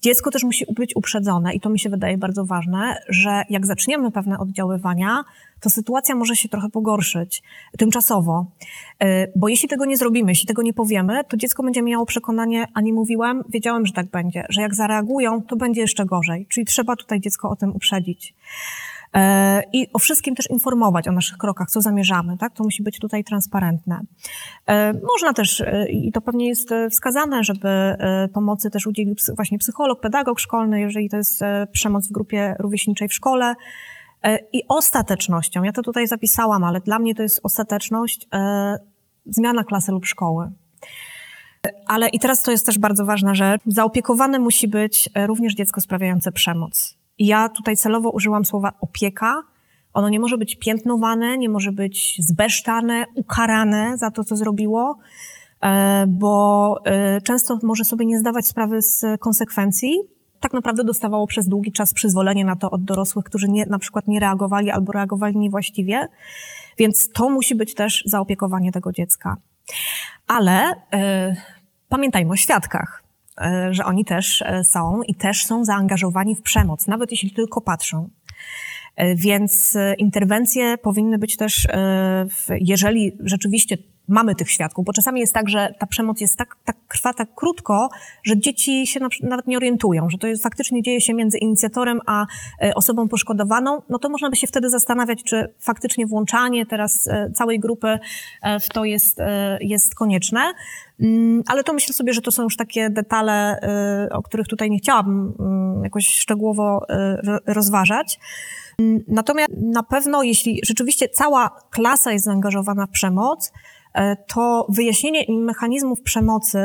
Dziecko też musi być uprzedzone i to mi się wydaje bardzo ważne, że jak zaczniemy pewne oddziaływania, to sytuacja może się trochę pogorszyć tymczasowo. Y, bo jeśli tego nie zrobimy, jeśli tego nie powiemy, to dziecko będzie miało przekonanie, a nie mówiłem, wiedziałem, że tak będzie, że jak zareagują, to będzie jeszcze gorzej. Czyli trzeba tutaj dziecko o tym uprzedzić. E, i o wszystkim też informować o naszych krokach, co zamierzamy, tak? To musi być tutaj transparentne. E, można też, e, i to pewnie jest wskazane, żeby pomocy też udzielił właśnie psycholog, pedagog szkolny, jeżeli to jest przemoc w grupie rówieśniczej w szkole. I ostatecznością, ja to tutaj zapisałam, ale dla mnie to jest ostateczność, zmiana klasy lub szkoły. Ale i teraz to jest też bardzo ważna rzecz. Zaopiekowane musi być również dziecko sprawiające przemoc. Ja tutaj celowo użyłam słowa opieka. Ono nie może być piętnowane, nie może być zbesztane, ukarane za to, co zrobiło, e, bo e, często może sobie nie zdawać sprawy z konsekwencji. Tak naprawdę dostawało przez długi czas przyzwolenie na to od dorosłych, którzy nie, na przykład nie reagowali albo reagowali niewłaściwie. Więc to musi być też zaopiekowanie tego dziecka. Ale y, pamiętajmy o świadkach. E, że oni też e, są i też są zaangażowani w przemoc, nawet jeśli tylko patrzą. E, więc interwencje powinny być też, jeżeli rzeczywiście mamy tych świadków, bo czasami jest tak, że ta przemoc jest tak, tak trwa tak krótko, że dzieci się nawet nie orientują, że to jest faktycznie dzieje się między inicjatorem a osobą poszkodowaną, no to można by się wtedy zastanawiać, czy faktycznie włączanie teraz całej grupy w to jest, jest konieczne. Mm, ale to myślę sobie, że to są już takie detale, y, o których tutaj nie chciałabym mm, jakoś szczegółowo y, rozważać. Mm, natomiast na pewno, jeśli rzeczywiście cała klasa jest zaangażowana w przemoc, to wyjaśnienie mechanizmów przemocy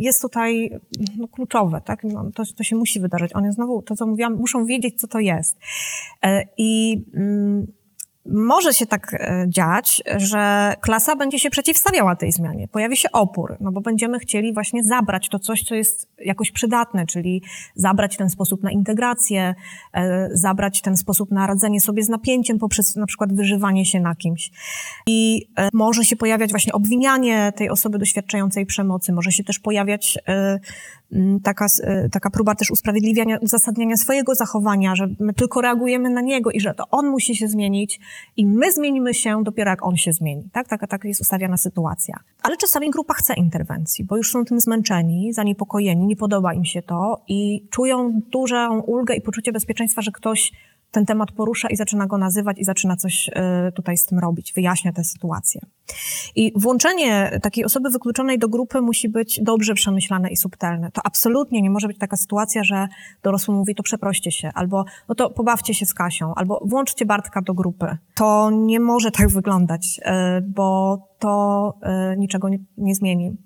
jest tutaj no, kluczowe, tak? No, to, to się musi wydarzyć. One znowu, to co mówiłam, muszą wiedzieć, co to jest. I może się tak e, dziać, że klasa będzie się przeciwstawiała tej zmianie. Pojawi się opór, no bo będziemy chcieli właśnie zabrać to coś, co jest jakoś przydatne, czyli zabrać ten sposób na integrację, e, zabrać ten sposób na radzenie sobie z napięciem poprzez na przykład wyżywanie się na kimś. I e, może się pojawiać właśnie obwinianie tej osoby doświadczającej przemocy, może się też pojawiać taka, taka próba też usprawiedliwiania, uzasadniania swojego zachowania, że my tylko reagujemy na niego i że to on musi się zmienić, i my zmienimy się dopiero jak on się zmieni. Tak? Taka, tak jest ustawiana sytuacja. Ale czasami grupa chce interwencji, bo już są tym zmęczeni, zaniepokojeni, nie podoba im się to i czują dużą ulgę i poczucie bezpieczeństwa, że ktoś ten temat porusza i zaczyna go nazywać i zaczyna coś y, tutaj z tym robić, wyjaśnia tę sytuację. I włączenie takiej osoby wykluczonej do grupy musi być dobrze przemyślane i subtelne. To absolutnie nie może być taka sytuacja, że dorosły mówi, to przeproście się, albo no to pobawcie się z Kasią, albo włączcie Bartka do grupy. To nie może tak wyglądać, y, bo to y, niczego nie, nie zmieni.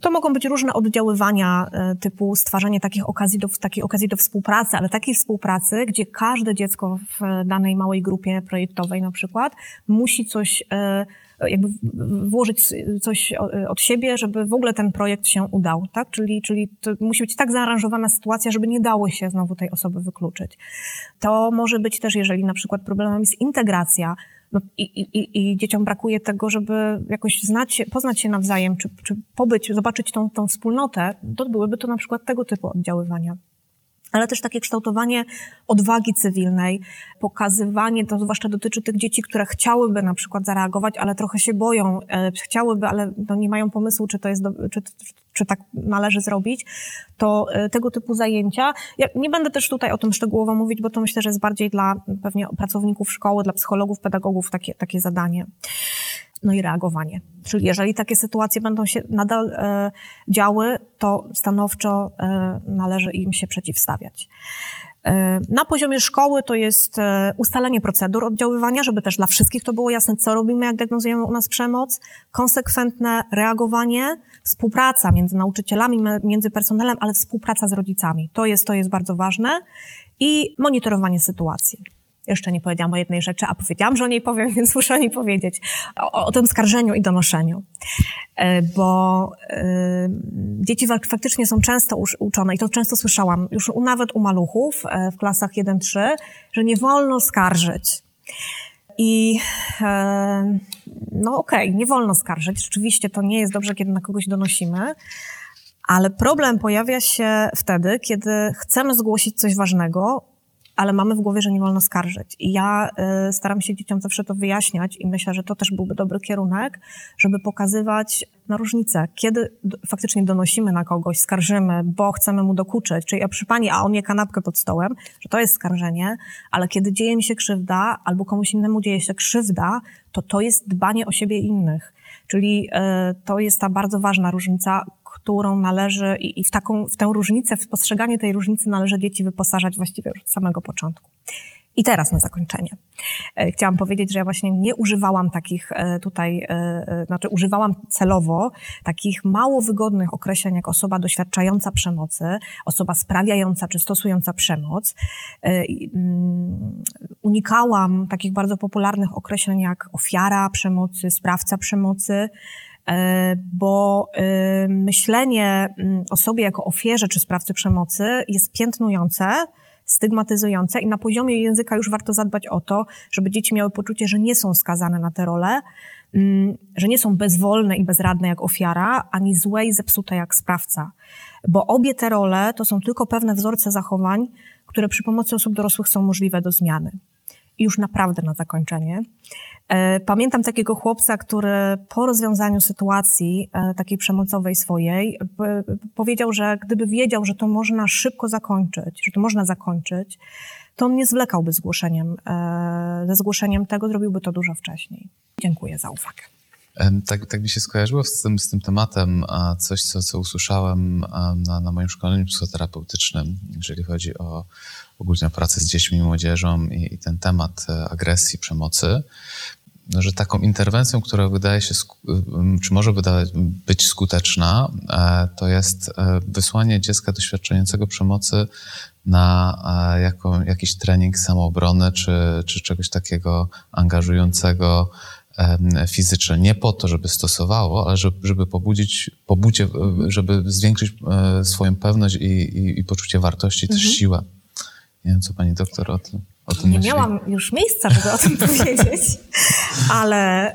To mogą być różne oddziaływania e, typu stwarzanie takich okazji do, takiej okazji do współpracy, ale takiej współpracy, gdzie każde dziecko w danej małej grupie projektowej na przykład musi coś e, jakby włożyć coś od siebie, żeby w ogóle ten projekt się udał, tak? Czyli, czyli to musi być tak zaaranżowana sytuacja, żeby nie dało się znowu tej osoby wykluczyć. To może być też, jeżeli na przykład problemem jest integracja, no i, i, I dzieciom brakuje tego, żeby jakoś znać, poznać się nawzajem, czy, czy pobyć, zobaczyć tą, tą wspólnotę, to byłyby to na przykład tego typu oddziaływania. Ale też takie kształtowanie odwagi cywilnej, pokazywanie, to zwłaszcza dotyczy tych dzieci, które chciałyby na przykład zareagować, ale trochę się boją, e, chciałyby, ale no nie mają pomysłu, czy to jest, do, czy, czy tak należy zrobić, to e, tego typu zajęcia, ja nie będę też tutaj o tym szczegółowo mówić, bo to myślę, że jest bardziej dla pewnie pracowników szkoły, dla psychologów, pedagogów takie, takie zadanie no i reagowanie. Czyli jeżeli takie sytuacje będą się nadal e, działy, to stanowczo e, należy im się przeciwstawiać. E, na poziomie szkoły to jest e, ustalenie procedur oddziaływania, żeby też dla wszystkich to było jasne, co robimy, jak diagnozujemy u nas przemoc, konsekwentne reagowanie, współpraca między nauczycielami, między personelem, ale współpraca z rodzicami. To jest, to jest bardzo ważne i monitorowanie sytuacji. Jeszcze nie powiedziałam o jednej rzeczy, a powiedziałam, że o niej powiem, więc muszę o niej powiedzieć. O, o tym skarżeniu i donoszeniu. E, bo y, dzieci faktycznie są często uczone, i to często słyszałam, już nawet u maluchów e, w klasach 1-3, że nie wolno skarżyć. I no okej, okay, nie wolno skarżyć. Rzeczywiście to nie jest dobrze, kiedy na kogoś donosimy. Ale problem pojawia się wtedy, kiedy chcemy zgłosić coś ważnego, ale mamy w głowie, że nie wolno skarżyć. I ja y, staram się dzieciom zawsze to wyjaśniać i myślę, że to też byłby dobry kierunek, żeby pokazywać na różnicę, kiedy faktycznie donosimy na kogoś, skarżymy, bo chcemy mu dokuczyć, czyli a przy pani, a on je kanapkę pod stołem, że to jest skarżenie, ale kiedy dzieje mi się krzywda albo komuś innemu dzieje się krzywda, to to jest dbanie o siebie innych. Czyli y, to jest ta bardzo ważna różnica, którą należy i, i w, taką, w tę różnicę, w postrzeganie tej różnicy należy dzieci wyposażać właściwie już od samego początku. I teraz na zakończenie. E, chciałam powiedzieć, że ja właśnie nie używałam takich e, tutaj, e, znaczy używałam celowo takich mało wygodnych określeń jak osoba doświadczająca przemocy, osoba sprawiająca czy stosująca przemoc. Mm, unikałam takich bardzo popularnych określeń jak ofiara przemocy, sprawca przemocy. E, bo e, myślenie o sobie jako ofierze czy sprawcy przemocy jest piętnujące, stygmatyzujące i na poziomie języka już warto zadbać o to, żeby dzieci miały poczucie, że nie są skazane na te role, że nie są bezwolne i bezradne jak ofiara, ani złe i zepsute jak sprawca. Bo obie te role to są tylko pewne wzorce zachowań, które przy pomocy osób dorosłych są możliwe do zmiany. I już naprawdę na zakończenie. E, pamiętam takiego chłopca, który po rozwiązaniu sytuacji e, takiej przemocowej swojej powiedział, że gdyby wiedział, że to można szybko zakończyć, że to można zakończyć, to on nie zwlekałby zgłoszeniem, e, ze zgłoszeniem tego, zrobiłby to dużo wcześniej. Dziękuję za uwagę. Tak, tak mi się skojarzyło z tym, z tym tematem coś, co, co usłyszałem na, na moim szkoleniu psychoterapeutycznym, jeżeli chodzi o ogólnie pracę z dziećmi i młodzieżą i, i ten temat agresji, przemocy że taką interwencją, która wydaje się, czy może wydawać, być skuteczna, e, to jest e, wysłanie dziecka doświadczającego przemocy na e, jako, jakiś trening samoobrony, czy, czy czegoś takiego angażującego fizycznie. Nie po to, żeby stosowało, ale żeby, żeby pobudzić, pobudzie, żeby zwiększyć swoją pewność i, i, i poczucie wartości, mhm. też siłę. Nie wiem, co pani doktor o tym o tym Nie myśli? miałam już miejsca, żeby o tym powiedzieć, ale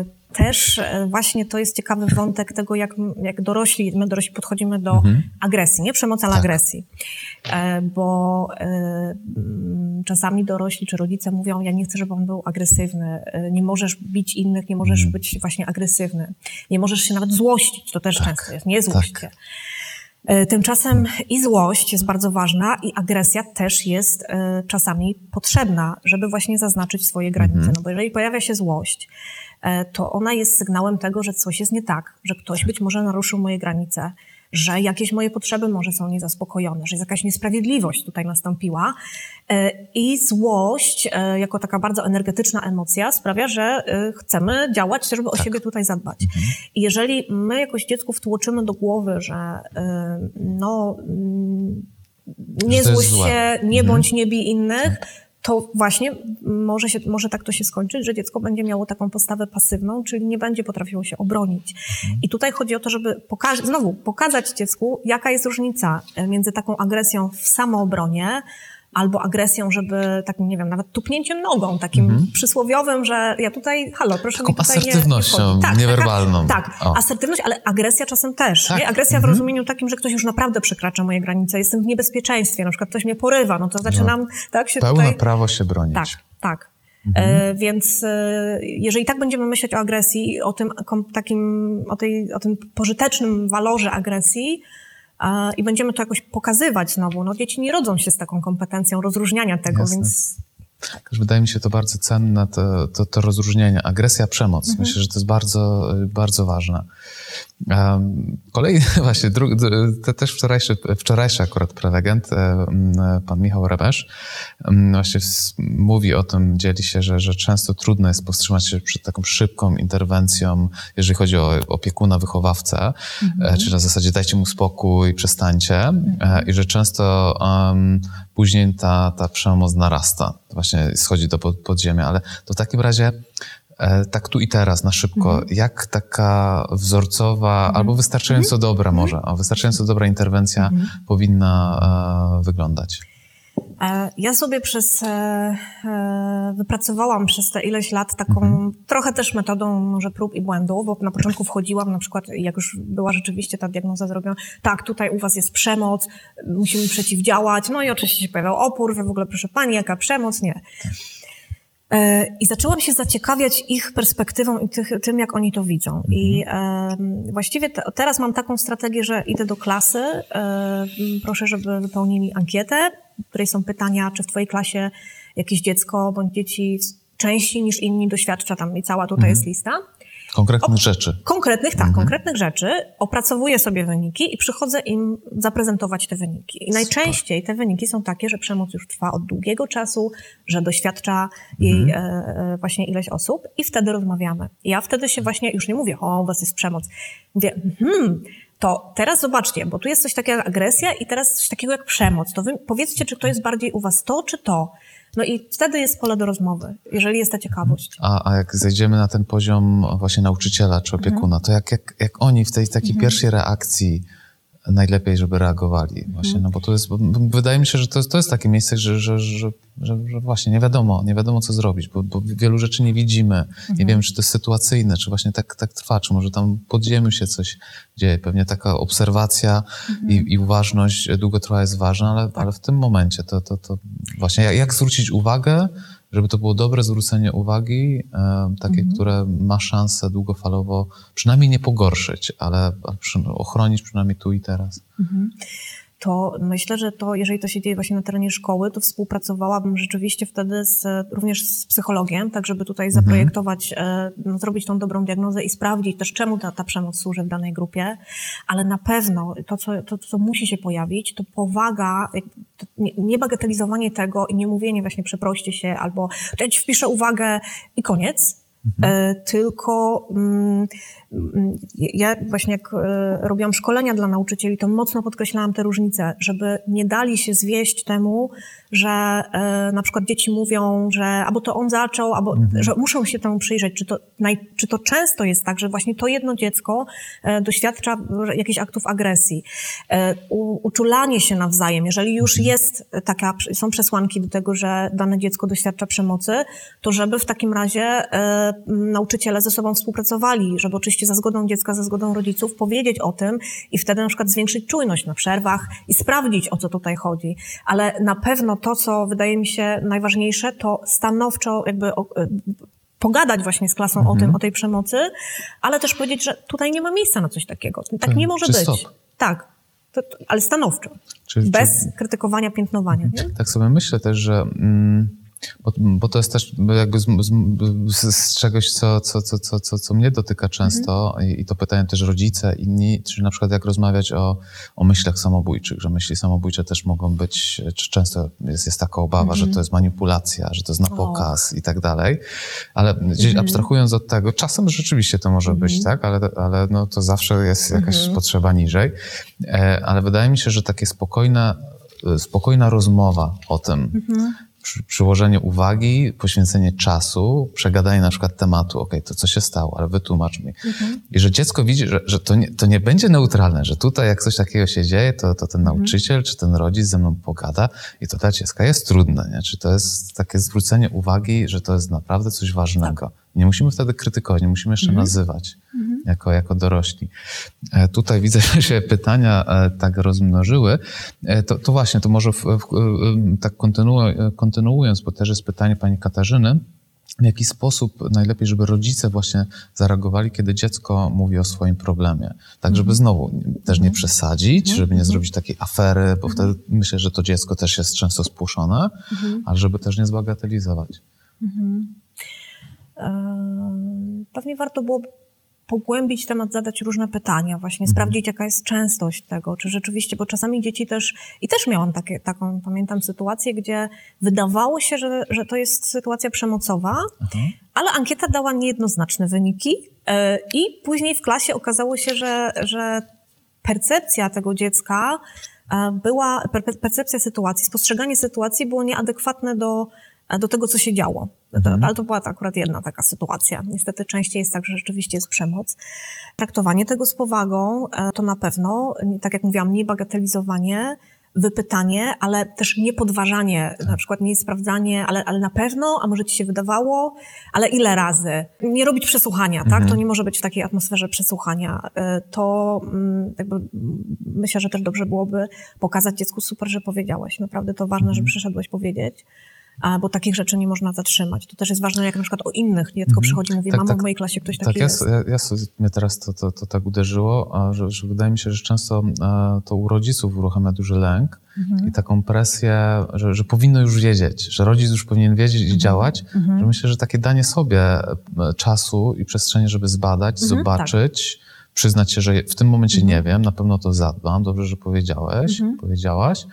y, też e, właśnie to jest ciekawy wątek tego, jak, jak dorośli, my dorośli podchodzimy do mhm. agresji, nie przemocy, ale tak. agresji. E, bo y, czasami dorośli czy rodzice mówią, ja nie chcę, żeby on był agresywny, nie możesz bić innych, nie możesz mhm. być właśnie agresywny, nie możesz się nawet złościć, to też tak. często jest, nie złość tak. E, tymczasem i złość jest bardzo ważna i agresja też jest e, czasami potrzebna, żeby właśnie zaznaczyć swoje granice. Mhm. No bo jeżeli pojawia się złość, e, to ona jest sygnałem tego, że coś jest nie tak, że ktoś być może naruszył moje granice, że jakieś moje potrzeby może są niezaspokojone, że jest jakaś niesprawiedliwość tutaj nastąpiła. E, I złość, e, jako taka bardzo energetyczna emocja, sprawia, że e, chcemy działać, żeby tak. o siebie tutaj zadbać. Mhm. I jeżeli my jakoś dziecku wtłoczymy do głowy, że no, mm, nie złość się, nie mhm. bądź, nie bij innych, tak to właśnie może, się, może tak to się skończyć, że dziecko będzie miało taką postawę pasywną, czyli nie będzie potrafiło się obronić. Mhm. I tutaj chodzi o to, żeby poka- znowu pokazać dziecku, jaka jest różnica e, między taką agresją w samoobronie, albo agresją, żeby takim, nie wiem, nawet tupnięciem nogą, takim przysłowiowym, że ja tutaj, halo, proszę Taką mi tutaj asertywnością nie, wchodzić. niewerbalną. Taka, tak, O. asertywność, ale agresja czasem też. Tak. Nie? Agresja w rozumieniu takim, że ktoś już naprawdę przekracza moje granice, jestem w niebezpieczeństwie, na przykład ktoś mnie porywa, no to zaczynam tak się Pełne tutaj... prawo się bronić. Tak, tak. E, więc e, jeżeli tak będziemy myśleć o agresji, o tym kom, takim, o, tej, o tym pożytecznym walorze agresji i będziemy to jakoś pokazywać znowu, no dzieci nie rodzą się z taką kompetencją rozróżniania tego, Jasne. więc Też wydaje mi się to bardzo cenne, to, to, to rozróżnienie. Agresja, przemoc. Mhm. Myślę, że to jest bardzo, bardzo ważne. Kolejny właśnie, też wczorajszy, wczorajszy akurat prelegent, e, m, pan Michał Rebesz, właśnie mówi o tym, dzieli się, że, że często trudno jest powstrzymać się przed taką szybką interwencją, jeżeli chodzi o opiekuna, wychowawcę, e, czy na zasadzie dajcie mu spokój, przestańcie e, i że często um, później ta, ta przemoc narasta, właśnie schodzi do pod, podziemia, ale to w takim razie e, tak tu i teraz, na szybko, jak taka wzorcowa, albo wystarczająco dobra może, a wystarczająco dobra interwencja powinna e, wyglądać? E, Ja sobie przez, e, e, wypracowałam przez te ileś lat taką, Mhm. trochę też metodą może prób i błędów, bo na początku wchodziłam na przykład, jak już była rzeczywiście ta diagnoza zrobiona, tak, tutaj u was jest przemoc, musimy przeciwdziałać, no i oczywiście się pojawiał opór, że w ogóle proszę pani, jaka przemoc, nie. E, I zaczęłam się zaciekawiać ich perspektywą i tych, tym, jak oni to widzą. I e, właściwie te, teraz mam taką strategię, że idę do klasy, e, proszę, żeby wypełnili ankietę, w której są pytania, czy w twojej klasie jakieś dziecko bądź dzieci częściej niż inni doświadcza tam i cała tutaj jest lista. Konkretnych rzeczy. Konkretnych, tak, konkretnych rzeczy. Opracowuję sobie wyniki i przychodzę im zaprezentować te wyniki. I najczęściej te wyniki są takie, że przemoc już trwa od długiego czasu, że doświadcza jej e, e, właśnie ileś osób i wtedy rozmawiamy. I ja wtedy się właśnie, już nie mówię, o, u was jest przemoc. Mówię, hmm, to teraz zobaczcie, bo tu jest coś takiego jak agresja i teraz coś takiego jak przemoc. To wy powiedzcie, czy to jest bardziej u was to, czy to. No i wtedy jest pole do rozmowy, jeżeli jest ta ciekawość. A, a jak zejdziemy na ten poziom właśnie nauczyciela czy opiekuna, to jak, jak, jak oni w tej takiej pierwszej reakcji najlepiej, żeby reagowali? Właśnie, no bo to jest, bo wydaje mi się, że to jest, to jest takie miejsce, że, że, że, że, właśnie nie wiadomo, nie wiadomo co zrobić, bo, bo wielu rzeczy nie widzimy. Nie wiemy, czy to jest sytuacyjne, czy właśnie tak, tak trwa, czy może tam w podziemiu się coś dzieje. Pewnie taka obserwacja i, i uważność długotrwała jest ważna, ale, ale w tym momencie to, to, to właśnie jak, jak zwrócić uwagę, żeby to było dobre zwrócenie uwagi, e, takie, które ma szansę długofalowo przynajmniej nie pogorszyć, ale, ale przy, ochronić przynajmniej tu i teraz. To myślę, że to, jeżeli to się dzieje właśnie na terenie szkoły, to współpracowałabym rzeczywiście wtedy z, również z psychologiem, tak żeby tutaj zaprojektować, e, no, zrobić tą dobrą diagnozę i sprawdzić też, czemu ta, ta przemoc służy w danej grupie, ale na pewno to, co, to, co musi się pojawić, to powaga, to nie, nie bagatelizowanie tego i nie mówienie właśnie przeproście się albo ja ci wpiszę uwagę i koniec, e, tylko mm, ja właśnie jak e, robiłam szkolenia dla nauczycieli, to mocno podkreślałam te różnice, żeby nie dali się zwieść temu, że e, na przykład dzieci mówią, że albo to on zaczął, albo że muszą się temu przyjrzeć. Czy to, naj, czy to często jest tak, że właśnie to jedno dziecko e, doświadcza jakichś aktów agresji. U, uczulanie się nawzajem, jeżeli już jest taka, są przesłanki do tego, że dane dziecko doświadcza przemocy, to żeby w takim razie nauczyciele ze sobą współpracowali, żeby oczywiście za zgodą dziecka, za zgodą rodziców powiedzieć o tym i wtedy na przykład zwiększyć czujność na przerwach i sprawdzić, o co tutaj chodzi. Ale na pewno to, co wydaje mi się najważniejsze, to stanowczo jakby e, pogadać właśnie z klasą o tym, o tej przemocy, ale też powiedzieć, że tutaj nie ma miejsca na coś takiego. Tak nie może być. stop. Tak. To, to, ale stanowczo. Czy- Bez czy- krytykowania, piętnowania. Nie? Tak sobie myślę też, że. Mm, bo, bo to jest też jakby z, z, z czegoś, co, co, co, co, co, co mnie dotyka często i, i to pytają też rodzice, inni, czy na przykład jak rozmawiać o, o myślach samobójczych, że myśli samobójcze też mogą być, czy często jest, jest taka obawa, że to jest manipulacja, że to jest na pokaz i tak dalej, ale gdzieś abstrahując od tego, czasem rzeczywiście to może być, tak, ale, ale no, to zawsze jest jakaś potrzeba niżej, e, ale wydaje mi się, że takie spokojne, spokojna rozmowa o tym, przy, przyłożenie uwagi, poświęcenie czasu, przegadanie na przykład tematu, ok, to co się stało, ale wytłumacz mi. Mhm. I że dziecko widzi, że, że to, nie, to nie będzie neutralne, że tutaj jak coś takiego się dzieje, to, to ten mhm. nauczyciel czy ten rodzic ze mną pogada i to dla dziecka jest trudne, nie? Czy to jest takie zwrócenie uwagi, że to jest naprawdę coś ważnego. Tak. Nie musimy wtedy krytykować, nie musimy jeszcze mhm. nazywać mhm. Jako, jako dorośli. E, tutaj widzę, że się pytania e, tak rozmnożyły. E, to, to właśnie, to może w, w, tak kontynu, kontynuując, bo też jest pytanie pani Katarzyny, w jaki sposób najlepiej, żeby rodzice właśnie zareagowali, kiedy dziecko mówi o swoim problemie. Tak, żeby mhm. znowu też nie przesadzić, żeby nie zrobić takiej afery, bo wtedy myślę, że to dziecko też jest często spłuszone, ale żeby też nie zbagatelizować. Pewnie warto było pogłębić temat, zadać różne pytania, właśnie mhm. sprawdzić, jaka jest częstość tego, czy rzeczywiście, bo czasami dzieci też, i też miałam takie, taką, pamiętam sytuację, gdzie wydawało się, że, że to jest sytuacja przemocowa, mhm. ale ankieta dała niejednoznaczne wyniki yy, i później w klasie okazało się, że, że percepcja tego dziecka e, była, percepcja sytuacji, spostrzeganie sytuacji było nieadekwatne do do tego, co się działo. Mhm. Ale to była akurat jedna taka sytuacja. Niestety częściej jest tak, że rzeczywiście jest przemoc. Traktowanie tego z powagą e, to na pewno, tak jak mówiłam, nie bagatelizowanie, wypytanie, ale też nie podważanie, tak. na przykład nie sprawdzanie, ale, ale na pewno, a może ci się wydawało, ale ile razy? Nie robić przesłuchania, tak? Mhm. To nie może być w takiej atmosferze przesłuchania. E, to mm, jakby myślę, że też dobrze byłoby pokazać dziecku super, że powiedziałeś. Naprawdę to ważne, mhm. że przyszedłeś powiedzieć bo takich rzeczy nie można zatrzymać. To też jest ważne, jak na przykład o innych dziecko mm przychodzi i mówi, tak, mamo, tak, w mojej klasie ktoś tak taki jest. Tak, ja, ja, mnie teraz to, to, to tak uderzyło, że, że wydaje mi się, że często to u rodziców uruchamia duży lęk mm-hmm. i taką presję, że, że powinno już wiedzieć, że rodzic już powinien wiedzieć i mm-hmm. działać, że myślę, że takie danie sobie e, czasu i przestrzeni, żeby zbadać, mhm, zobaczyć, tak przyznać się, że w tym momencie mhm. nie wiem, na pewno to zadbam, dobrze, że powiedziałeś, mhm. powiedziałaś,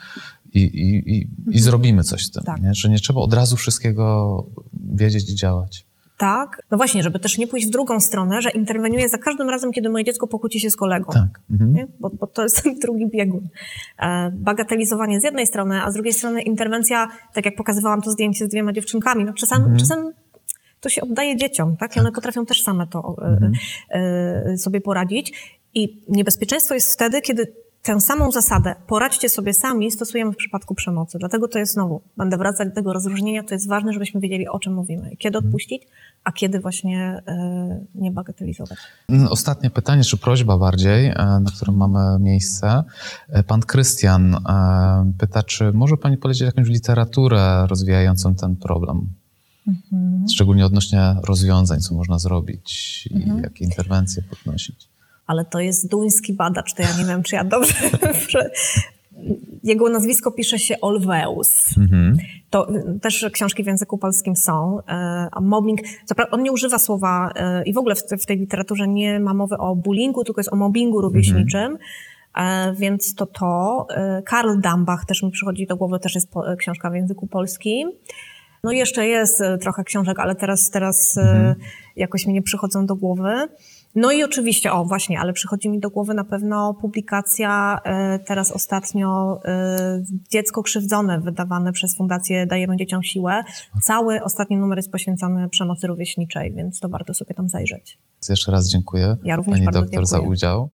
i, i, i, i zrobimy coś z tym. Tak. Nie? Że nie trzeba od razu wszystkiego wiedzieć i działać. Tak. No właśnie, żeby też nie pójść w drugą stronę, że interweniuję za każdym razem, kiedy moje dziecko pokłóci się z kolegą. Tak. Mhm. Bo, bo, to jest drugi biegun. E, bagatelizowanie z jednej strony, a z drugiej strony interwencja, tak jak pokazywałam to zdjęcie z dwiema dziewczynkami, no czasem, mhm. czasem to się oddaje dzieciom, tak? I one tak. potrafią też same to e, mhm. e, sobie poradzić. I niebezpieczeństwo jest wtedy, kiedy Tę samą zasadę poradźcie sobie sami stosujemy w przypadku przemocy. Dlatego to jest znowu, będę wracać do tego rozróżnienia, to jest ważne, żebyśmy wiedzieli, o czym mówimy. Kiedy odpuścić, a kiedy właśnie y, nie bagatelizować. Ostatnie pytanie, czy prośba bardziej, e, na którą mamy miejsce. E, pan Krystian pyta, czy może Pani polecić jakąś literaturę rozwijającą ten problem? Mhm. Szczególnie odnośnie rozwiązań, co można zrobić i mhm. jakie interwencje podnosić ale to jest duński badacz, to ja nie wiem, czy ja dobrze... Jego nazwisko pisze się Olweus. Mhm. To też książki w języku polskim są. E, a mobbing, on nie używa słowa e, i w ogóle w, tej literaturze nie ma mowy o bullyingu, tylko jest o mobbingu rówieśniczym. Mhm. Więc to to. Karl Dambach też mi przychodzi do głowy, też jest książka w języku polskim. No jeszcze jest trochę książek, ale teraz, teraz mhm. jakoś mi nie przychodzą do głowy. No i oczywiście, o właśnie, ale przychodzi mi do głowy na pewno publikacja e, teraz ostatnio e, Dziecko krzywdzone, wydawane przez Fundację Dajemy Dzieciom Siłę. Cały ostatni numer jest poświęcony przemocy rówieśniczej, więc to warto sobie tam zajrzeć. Jeszcze raz dziękuję ja również Pani doktor dziękuję. za udział.